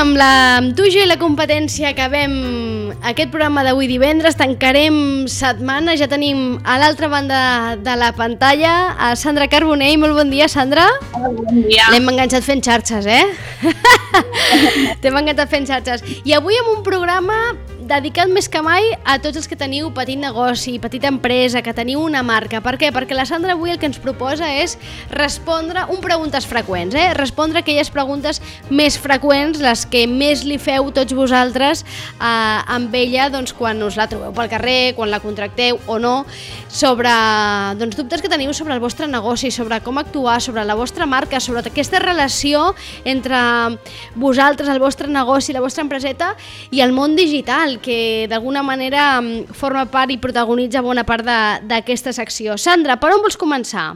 Amb la amb tu, jo i la competència acabem aquest programa d'avui divendres, tancarem setmana, ja tenim a l'altra banda de la pantalla a Sandra Carbonell. Molt bon dia, Sandra. Bon dia. L'hem enganxat fent xarxes, eh? T'hem enganxat fent xarxes. I avui amb un programa dedicat més que mai a tots els que teniu petit negoci, petita empresa, que teniu una marca. Per què? Perquè la Sandra avui el que ens proposa és respondre un preguntes freqüents, eh? respondre aquelles preguntes més freqüents, les que més li feu tots vosaltres eh, amb ella doncs, quan us la trobeu pel carrer, quan la contracteu o no, sobre doncs, dubtes que teniu sobre el vostre negoci, sobre com actuar, sobre la vostra marca, sobre aquesta relació entre vosaltres, el vostre negoci, la vostra empreseta i el món digital, que d'alguna manera mm, forma part i protagonitza bona part d'aquesta secció. Sandra, per on vols començar?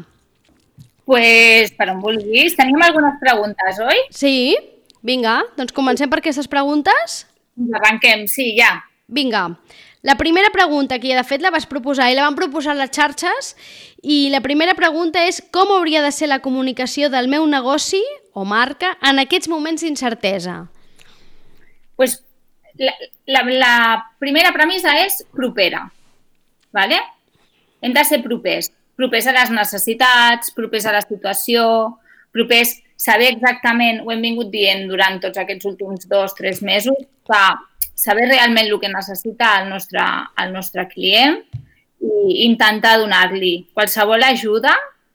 pues, per on vulguis. Tenim algunes preguntes, oi? Sí, vinga, doncs comencem per aquestes preguntes. Arrenquem, sí, ja. Vinga, la primera pregunta, que ja de fet la vas proposar i la van proposar les xarxes, i la primera pregunta és com hauria de ser la comunicació del meu negoci o marca en aquests moments d'incertesa? pues, la, la, la primera premissa és propera. ¿vale? Hem de ser propers. Propers a les necessitats, propers a la situació, propers saber exactament, ho hem vingut dient durant tots aquests últims dos, tres mesos, que saber realment el que necessita el nostre, el nostre client i intentar donar-li qualsevol ajuda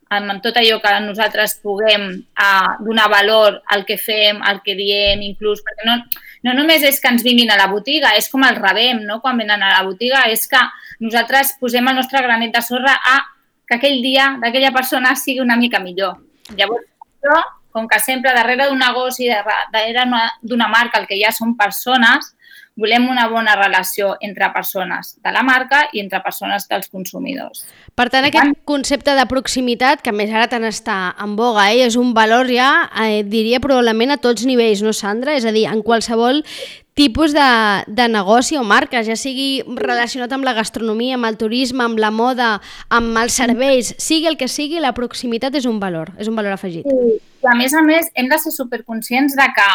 amb tot allò que nosaltres puguem uh, donar valor al que fem, al que diem, inclús, perquè no, no només és que ens vinguin a la botiga, és com el rebem, no? quan venen a la botiga, és que nosaltres posem el nostre granet de sorra a que aquell dia d'aquella persona sigui una mica millor. Llavors, això, com que sempre darrere d'un negoci, darrere d'una marca, el que hi ha són persones, volem una bona relació entre persones de la marca i entre persones dels consumidors. Per tant, aquest concepte de proximitat, que més ara tant està en boga, eh, és un valor ja, eh, diria probablement a tots nivells, no Sandra? És a dir, en qualsevol tipus de, de negoci o marca, ja sigui relacionat amb la gastronomia, amb el turisme, amb la moda, amb els serveis, sigui el que sigui, la proximitat és un valor, és un valor afegit. Sí. A més a més, hem de ser superconscients de que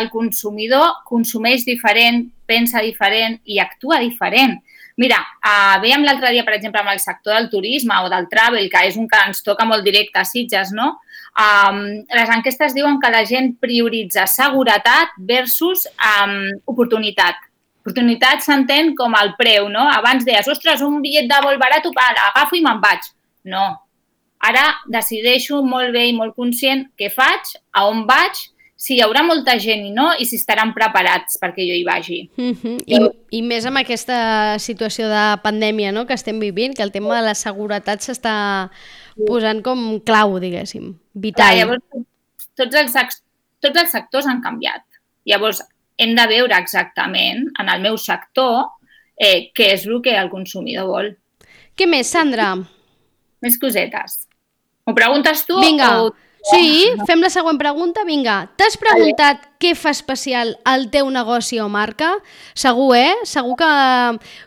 el consumidor consumeix diferent, pensa diferent i actua diferent. Mira, uh, veiem l'altre dia, per exemple, amb el sector del turisme o del travel, que és un que ens toca molt directe a Sitges, no? Um, les enquestes diuen que la gent prioritza seguretat versus um, oportunitat. Oportunitat s'entén com el preu, no? Abans deies, ostres, un bitllet de vol barat, agafo i me'n vaig. No. Ara decideixo molt bé i molt conscient què faig, a on vaig si hi haurà molta gent i no, i si estaran preparats perquè jo hi vagi. Mm -hmm. I, I més amb aquesta situació de pandèmia no?, que estem vivint, que el tema de la seguretat s'està posant com clau, diguéssim, vital. Clar, llavors, tots els, tots els sectors han canviat. Llavors, hem de veure exactament, en el meu sector, eh, què és el que el consumidor vol. Què més, Sandra? Més cosetes. M'ho preguntes tu? Vinga. O Sí, fem la següent pregunta. Vinga, t'has preguntat què fa especial el teu negoci o marca? Segur, eh? Segur que...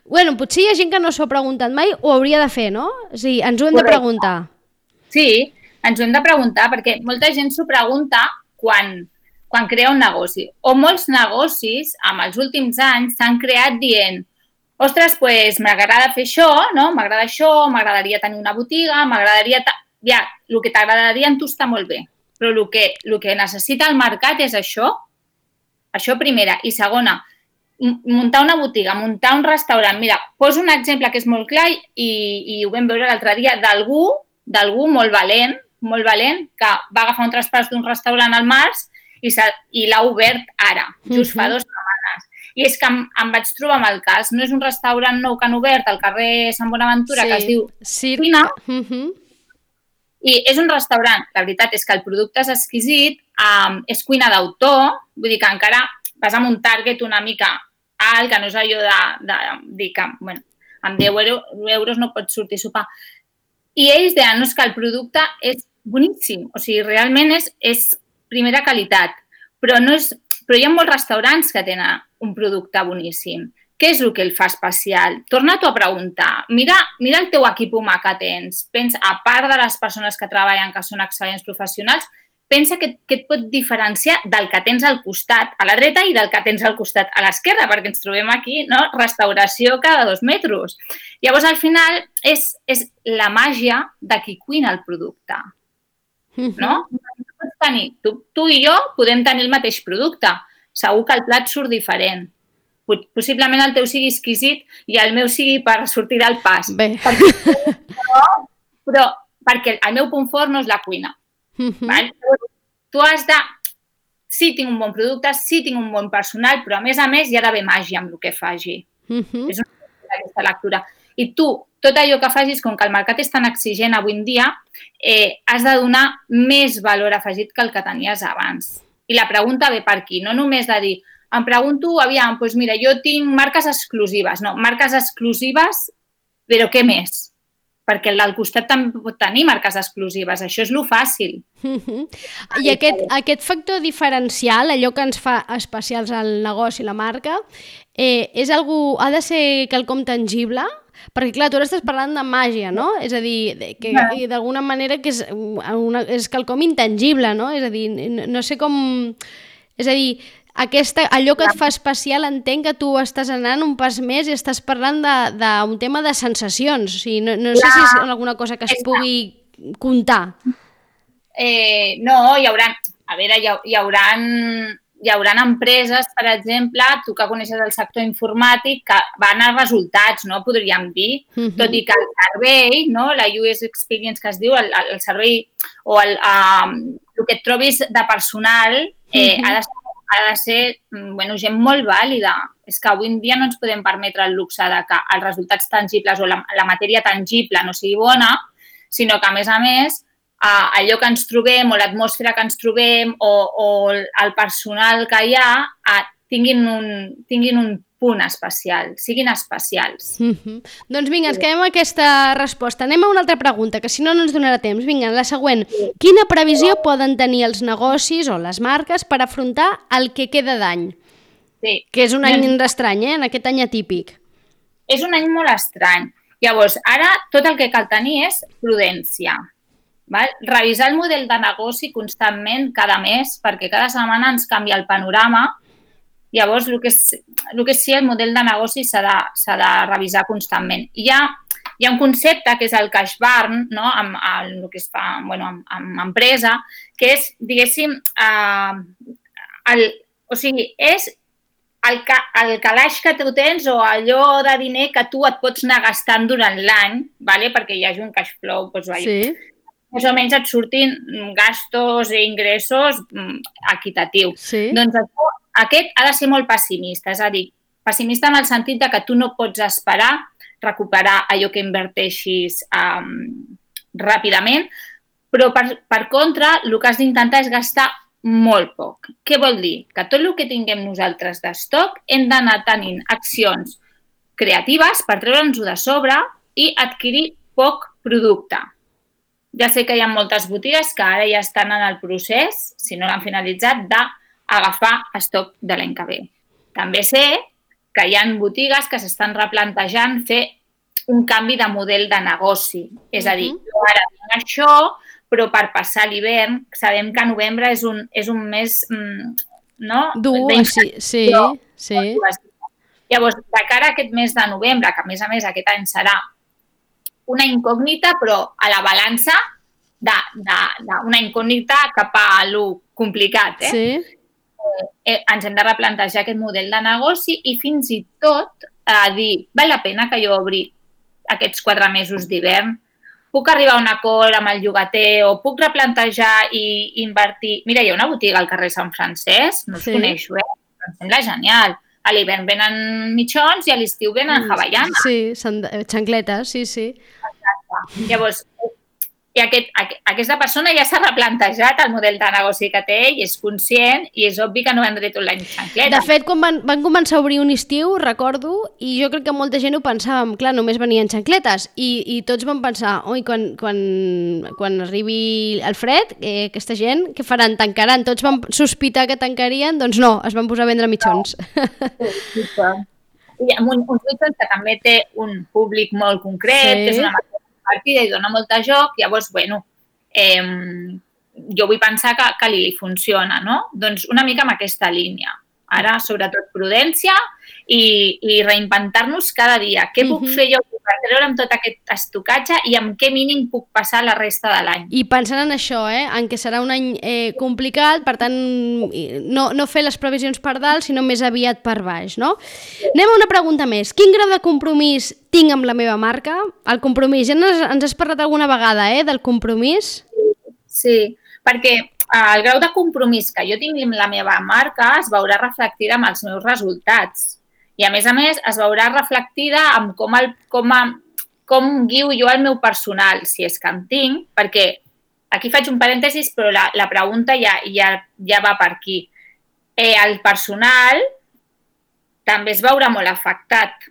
Bueno, potser hi ha gent que no s'ho ha preguntat mai, ho hauria de fer, no? O sigui, ens ho hem de preguntar. Sí, ens ho hem de preguntar perquè molta gent s'ho pregunta quan, quan crea un negoci. O molts negocis, amb els últims anys, s'han creat dient ostres, pues, m'agrada fer això, no? M'agrada això, m'agradaria tenir una botiga, m'agradaria ja, el que t'agradaria en tu està molt bé, però el que, el que necessita el mercat és això, això primera. I segona, muntar una botiga, muntar un restaurant. Mira, poso un exemple que és molt clar i, i ho vam veure l'altre dia d'algú, d'algú molt valent, molt valent, que va agafar un traspàs d'un restaurant al març i, i l'ha obert ara, just fa dues setmanes. I és que em, em vaig trobar amb el cas. No és un restaurant nou que han obert al carrer Sant Bonaventura, sí. que es diu sí. Cuina, uh -huh. I és un restaurant, la veritat és que el producte és exquisit, um, és cuina d'autor, vull dir que encara vas amb un target una mica alt, que no és allò de, de dir que, bueno, amb 10 euro, euros no pots sortir a sopar. I ells deien, no, és que el producte és boníssim, o sigui, realment és, és primera qualitat, però, no és, però hi ha molts restaurants que tenen un producte boníssim. Què és el que el fa especial? Torna-t'ho a preguntar. Mira, mira el teu equip humà que tens. Pensa, a part de les persones que treballen, que són excel·lents professionals, pensa que, que et pot diferenciar del que tens al costat a la dreta i del que tens al costat a l'esquerra, perquè ens trobem aquí, no? Restauració cada dos metres. Llavors, al final, és, és la màgia de qui cuina el producte, no? Pots tenir, tu, tu i jo podem tenir el mateix producte, segur que el plat surt diferent, possiblement el teu sigui exquisit i el meu sigui per sortir del pas. Bé. Però, però perquè el meu punt fort no és la cuina. Uh -huh. val? Tu has de... Sí, tinc un bon producte, sí, tinc un bon personal, però a més a més hi ha d'haver màgia amb el que faci. Uh -huh. És una aquesta lectura. I tu, tot allò que facis, com que el mercat és tan exigent avui en dia, eh, has de donar més valor afegit que el que tenies abans. I la pregunta ve per aquí, no només de dir, em pregunto, aviam, doncs mira, jo tinc marques exclusives. No, marques exclusives, però què més? perquè el del costat també pot tenir marques exclusives. Això és lo fàcil. Uh -huh. I aquest, aquest factor diferencial, allò que ens fa especials al negoci, la marca, eh, és algú, ha de ser quelcom tangible? Perquè, clar, tu ara estàs parlant de màgia, no? És a dir, que d'alguna manera que és, una, és quelcom intangible, no? És a dir, no, no sé com... És a dir, aquesta, allò que et fa especial, entenc que tu estàs anant un pas més i estàs parlant d'un tema de sensacions. O sigui, no, no sé si és alguna cosa que es pugui contar. Eh, no, hi haurà... A veure, hi, hi haurà hi haurà empreses, per exemple, tu que coneixes el sector informàtic, que van a resultats, no? podríem dir, uh -huh. tot i que el servei, no? la US Experience que es diu, el, el servei o el, um, el que et trobis de personal eh, uh -huh. ha de ser ha de ser mm, bueno, gent molt vàlida. És que avui en dia no ens podem permetre el luxe de que els resultats tangibles o la, la matèria tangible no sigui bona, sinó que, a més a més, allò que ens trobem o l'atmosfera que ens trobem o, o el personal que hi ha tinguin, un, tinguin un punt especial, siguin especials. Mm -hmm. Doncs vinga, ens quedem amb aquesta resposta. Anem a una altra pregunta, que si no no ens donarà temps. Vinga, la següent. Quina previsió poden tenir els negocis o les marques per afrontar el que queda d'any? Sí. Que és un any estrany, eh? En aquest any atípic. És un any molt estrany. Llavors, ara tot el que cal tenir és prudència. Val? Revisar el model de negoci constantment cada mes, perquè cada setmana ens canvia el panorama Llavors, el que, és, el que sí, el model de negoci s'ha de, de revisar constantment. Hi ha, hi ha un concepte que és el cash burn, no? amb, amb el que es fa bueno, amb, amb empresa, que és, diguéssim, eh, el, o sigui, és el, ca, el calaix que tu tens o allò de diner que tu et pots anar gastant durant l'any, vale? perquè hi hagi un cash flow, doncs, sí. més o menys et surtin gastos i ingressos mm, equitatius. Sí. Doncs això aquest ha de ser molt pessimista, és a dir, pessimista en el sentit de que tu no pots esperar recuperar allò que inverteixis um, ràpidament, però per, per contra el que has d'intentar és gastar molt poc. Què vol dir? Que tot el que tinguem nosaltres d'estoc hem d'anar tenint accions creatives per treure'ns-ho de sobre i adquirir poc producte. Ja sé que hi ha moltes botigues que ara ja estan en el procés, si no l'han finalitzat, de agafar estoc de l'any que ve. També sé que hi ha botigues que s'estan replantejant fer un canvi de model de negoci. És a dir, jo ara tinc això, però per passar l'hivern, sabem que novembre és un, és un mes mm, no? dur, sí, sí, sí. Llavors, de cara a aquest mes de novembre, que a més a més aquest any serà una incògnita, però a la balança d'una incògnita cap a lo complicat, eh? Sí eh, ens hem de replantejar aquest model de negoci i fins i tot eh, dir, val la pena que jo obri aquests quatre mesos d'hivern? Puc arribar a un acord amb el llogater o puc replantejar i invertir... Mira, hi ha una botiga al carrer Sant Francesc, no us sí. coneixo, eh? Em sembla genial. A l'hivern venen mitjons i a l'estiu venen mm, hawaianes. Sí, xancletes, sí, sí. Exacte. Llavors, i aquest, aquesta persona ja s'ha replantejat el model de negoci que té i és conscient i és obvi que no vendré tot l'any xancleta. De fet, quan van, van començar a obrir un estiu, recordo, i jo crec que molta gent ho pensàvem, clar, només venien xancletes, i, i tots van pensar, oi, quan, quan, quan arribi el fred, eh, aquesta gent, què faran? Tancaran? Tots van sospitar que tancarien? Doncs no, es van posar a vendre mitjons. No. Sí, sí, I amb un, uns mitjons que també té un públic molt concret, sí. que és una partida i dona molta joc, llavors, bueno, eh, jo vull pensar que, que li funciona, no? Doncs una mica amb aquesta línia. Ara, sobretot, prudència i, i reinventar-nos cada dia. Què puc uh -huh. fer jo per treure'm tot aquest estocatge i amb què mínim puc passar la resta de l'any? I pensant en això, eh, en què serà un any eh, complicat, per tant, no, no fer les previsions per dalt, sinó més aviat per baix, no? Anem a una pregunta més. Quin grau de compromís tinc amb la meva marca? El compromís, ja ens, ens has parlat alguna vegada, eh, del compromís? Sí, perquè el grau de compromís que jo tinc amb la meva marca es veurà reflectida amb els meus resultats. I, a més a més, es veurà reflectida amb com, el, com, a, com guio jo el meu personal, si és que en tinc, perquè aquí faig un parèntesis, però la, la pregunta ja, ja, ja va per aquí. Eh, el personal també es veurà molt afectat.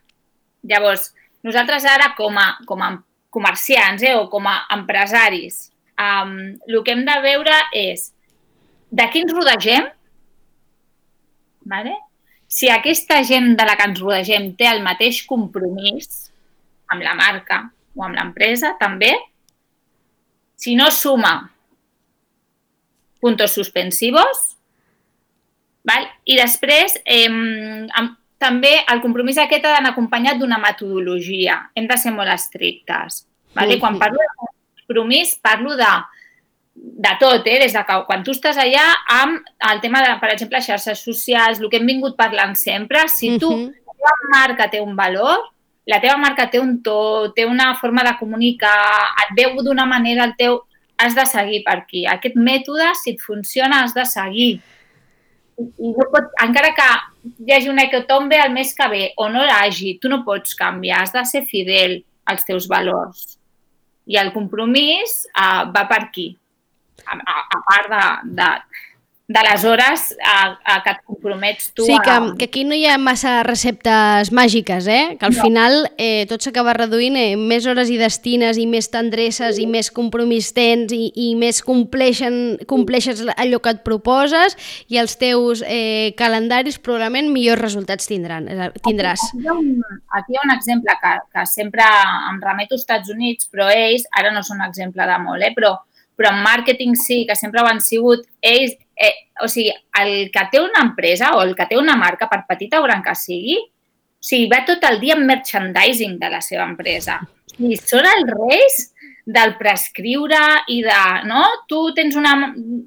Llavors, nosaltres ara com a, com a comerciants eh, o com a empresaris um, el que hem de veure és de qui ens rodegem, vale? si aquesta gent de la que ens rodegem té el mateix compromís amb la marca o amb l'empresa, també, si no suma puntos suspensivos, val? i després eh, amb, també el compromís aquest ha d'anar acompanyat d'una metodologia. Hem de ser molt estrictes. Vale? Quan parlo de compromís parlo de, de tot, eh? des de que quan tu estàs allà amb el tema de, per exemple, xarxes socials, el que hem vingut parlant sempre, si tu, uh -huh. la teva marca té un valor, la teva marca té un to, té una forma de comunicar, et veu d'una manera el teu... Has de seguir per aquí. Aquest mètode, si et funciona, has de seguir. I, i no pot, encara que hi hagi una hecatombe el mes que ve o no l'hagi, tu no pots canviar, has de ser fidel als teus valors i el compromís uh, va per aquí, a, a, a part de, de, de les hores a, a que et compromets tu sí, que, a... que aquí no hi ha massa receptes màgiques, eh? Que al no. final eh, tot s'acaba reduint eh, més hores i destines i més tendresses i més compromís tens i, i més compleixen, compleixes allò que et proposes i els teus eh, calendaris probablement millors resultats tindran, tindràs. Aquí hi ha un, aquí hi ha un exemple que, que sempre em remeto als Estats Units, però ells, ara no són un exemple de molt, eh? però però en màrqueting sí, que sempre ho han sigut, ells, eh, o sigui, el que té una empresa o el que té una marca, per petita o gran que sigui, o sigui, va tot el dia en merchandising de la seva empresa. O sigui, són els reis del prescriure i de, no? Tu tens una,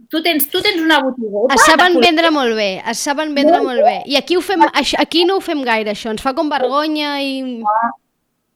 tu tens, tu tens una botigueta... Es saben vendre molt bé, es saben vendre molt bé. I aquí, ho fem, aquí no ho fem gaire, això. Ens fa com vergonya i... No.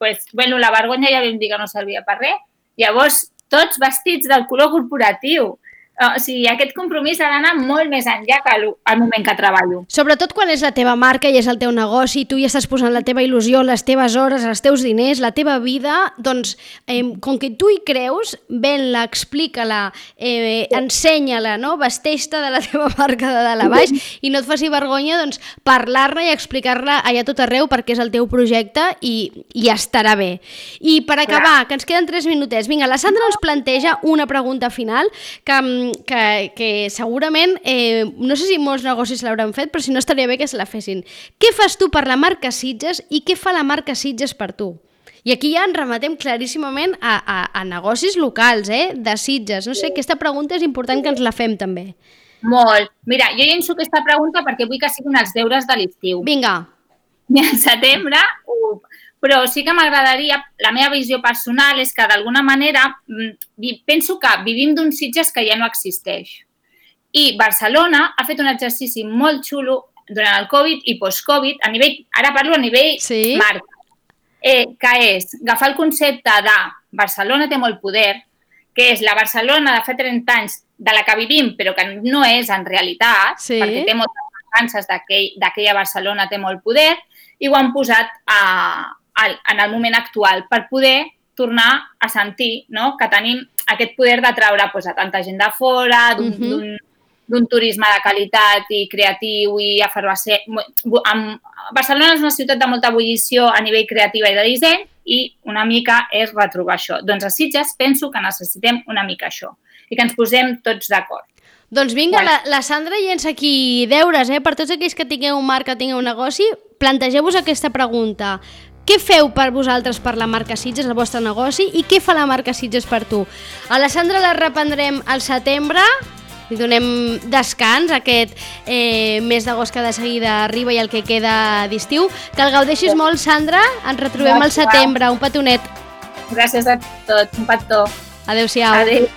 Pues, bueno, la vergonya ja vam dir que no servia per res. Llavors, tots vestits del color corporatiu. O sigui, aquest compromís ha d'anar molt més enllà que al moment que treballo. Sobretot quan és la teva marca i és el teu negoci, tu hi estàs posant la teva il·lusió, les teves hores, els teus diners, la teva vida, doncs, eh, com que tu hi creus, ven-la, explica-la, eh, ensenya-la, no? vesteix-te de la teva marca de dalt a baix i no et faci vergonya doncs, parlar-ne i explicar-la allà tot arreu perquè és el teu projecte i, i estarà bé. I per acabar, que ens queden tres minutets, vinga, la Sandra ens planteja una pregunta final que mm, que, que segurament, eh, no sé si molts negocis l'hauran fet, però si no estaria bé que se la fessin. Què fas tu per la marca Sitges i què fa la marca Sitges per tu? I aquí ja ens rematem claríssimament a, a, a negocis locals, eh, de Sitges. No sé, aquesta pregunta és important que ens la fem també. Molt. Mira, jo llenço aquesta pregunta perquè vull que siguin els deures de l'estiu. Vinga. I al setembre ho, però sí que m'agradaria, la meva visió personal és que d'alguna manera mm, penso que vivim d'un Sitges que ja no existeix. I Barcelona ha fet un exercici molt xulo durant el Covid i post-Covid, a nivell, ara parlo a nivell sí. marca, eh, que és agafar el concepte de Barcelona té molt poder, que és la Barcelona de fa 30 anys de la que vivim, però que no és en realitat, sí. perquè té moltes mancances d'aquella Barcelona té molt poder, i ho han posat a, en el moment actual per poder tornar a sentir no? que tenim aquest poder d'atraure pues, a tanta gent de fora, d'un uh -huh. d'un turisme de qualitat i creatiu i efervescent. Barcelona és una ciutat de molta ebullició a nivell creativa i de disseny i una mica és retrobar això. Doncs a Sitges penso que necessitem una mica això i que ens posem tots d'acord. Doncs vinga, la, la Sandra llença aquí deures, eh? Per tots aquells que tingueu un marc, que tingueu un negoci, plantegeu-vos aquesta pregunta. Què feu per vosaltres per la marca Sitges, el vostre negoci, i què fa la marca Sitges per tu? A la Sandra la reprendrem al setembre, li donem descans aquest eh, mes d'agost que de seguida arriba i el que queda d'estiu. Que el gaudeixis molt, Sandra. Ens retrobem al setembre. Un petonet. Gràcies a tots. Un petó. Adéu-siau. Adéu.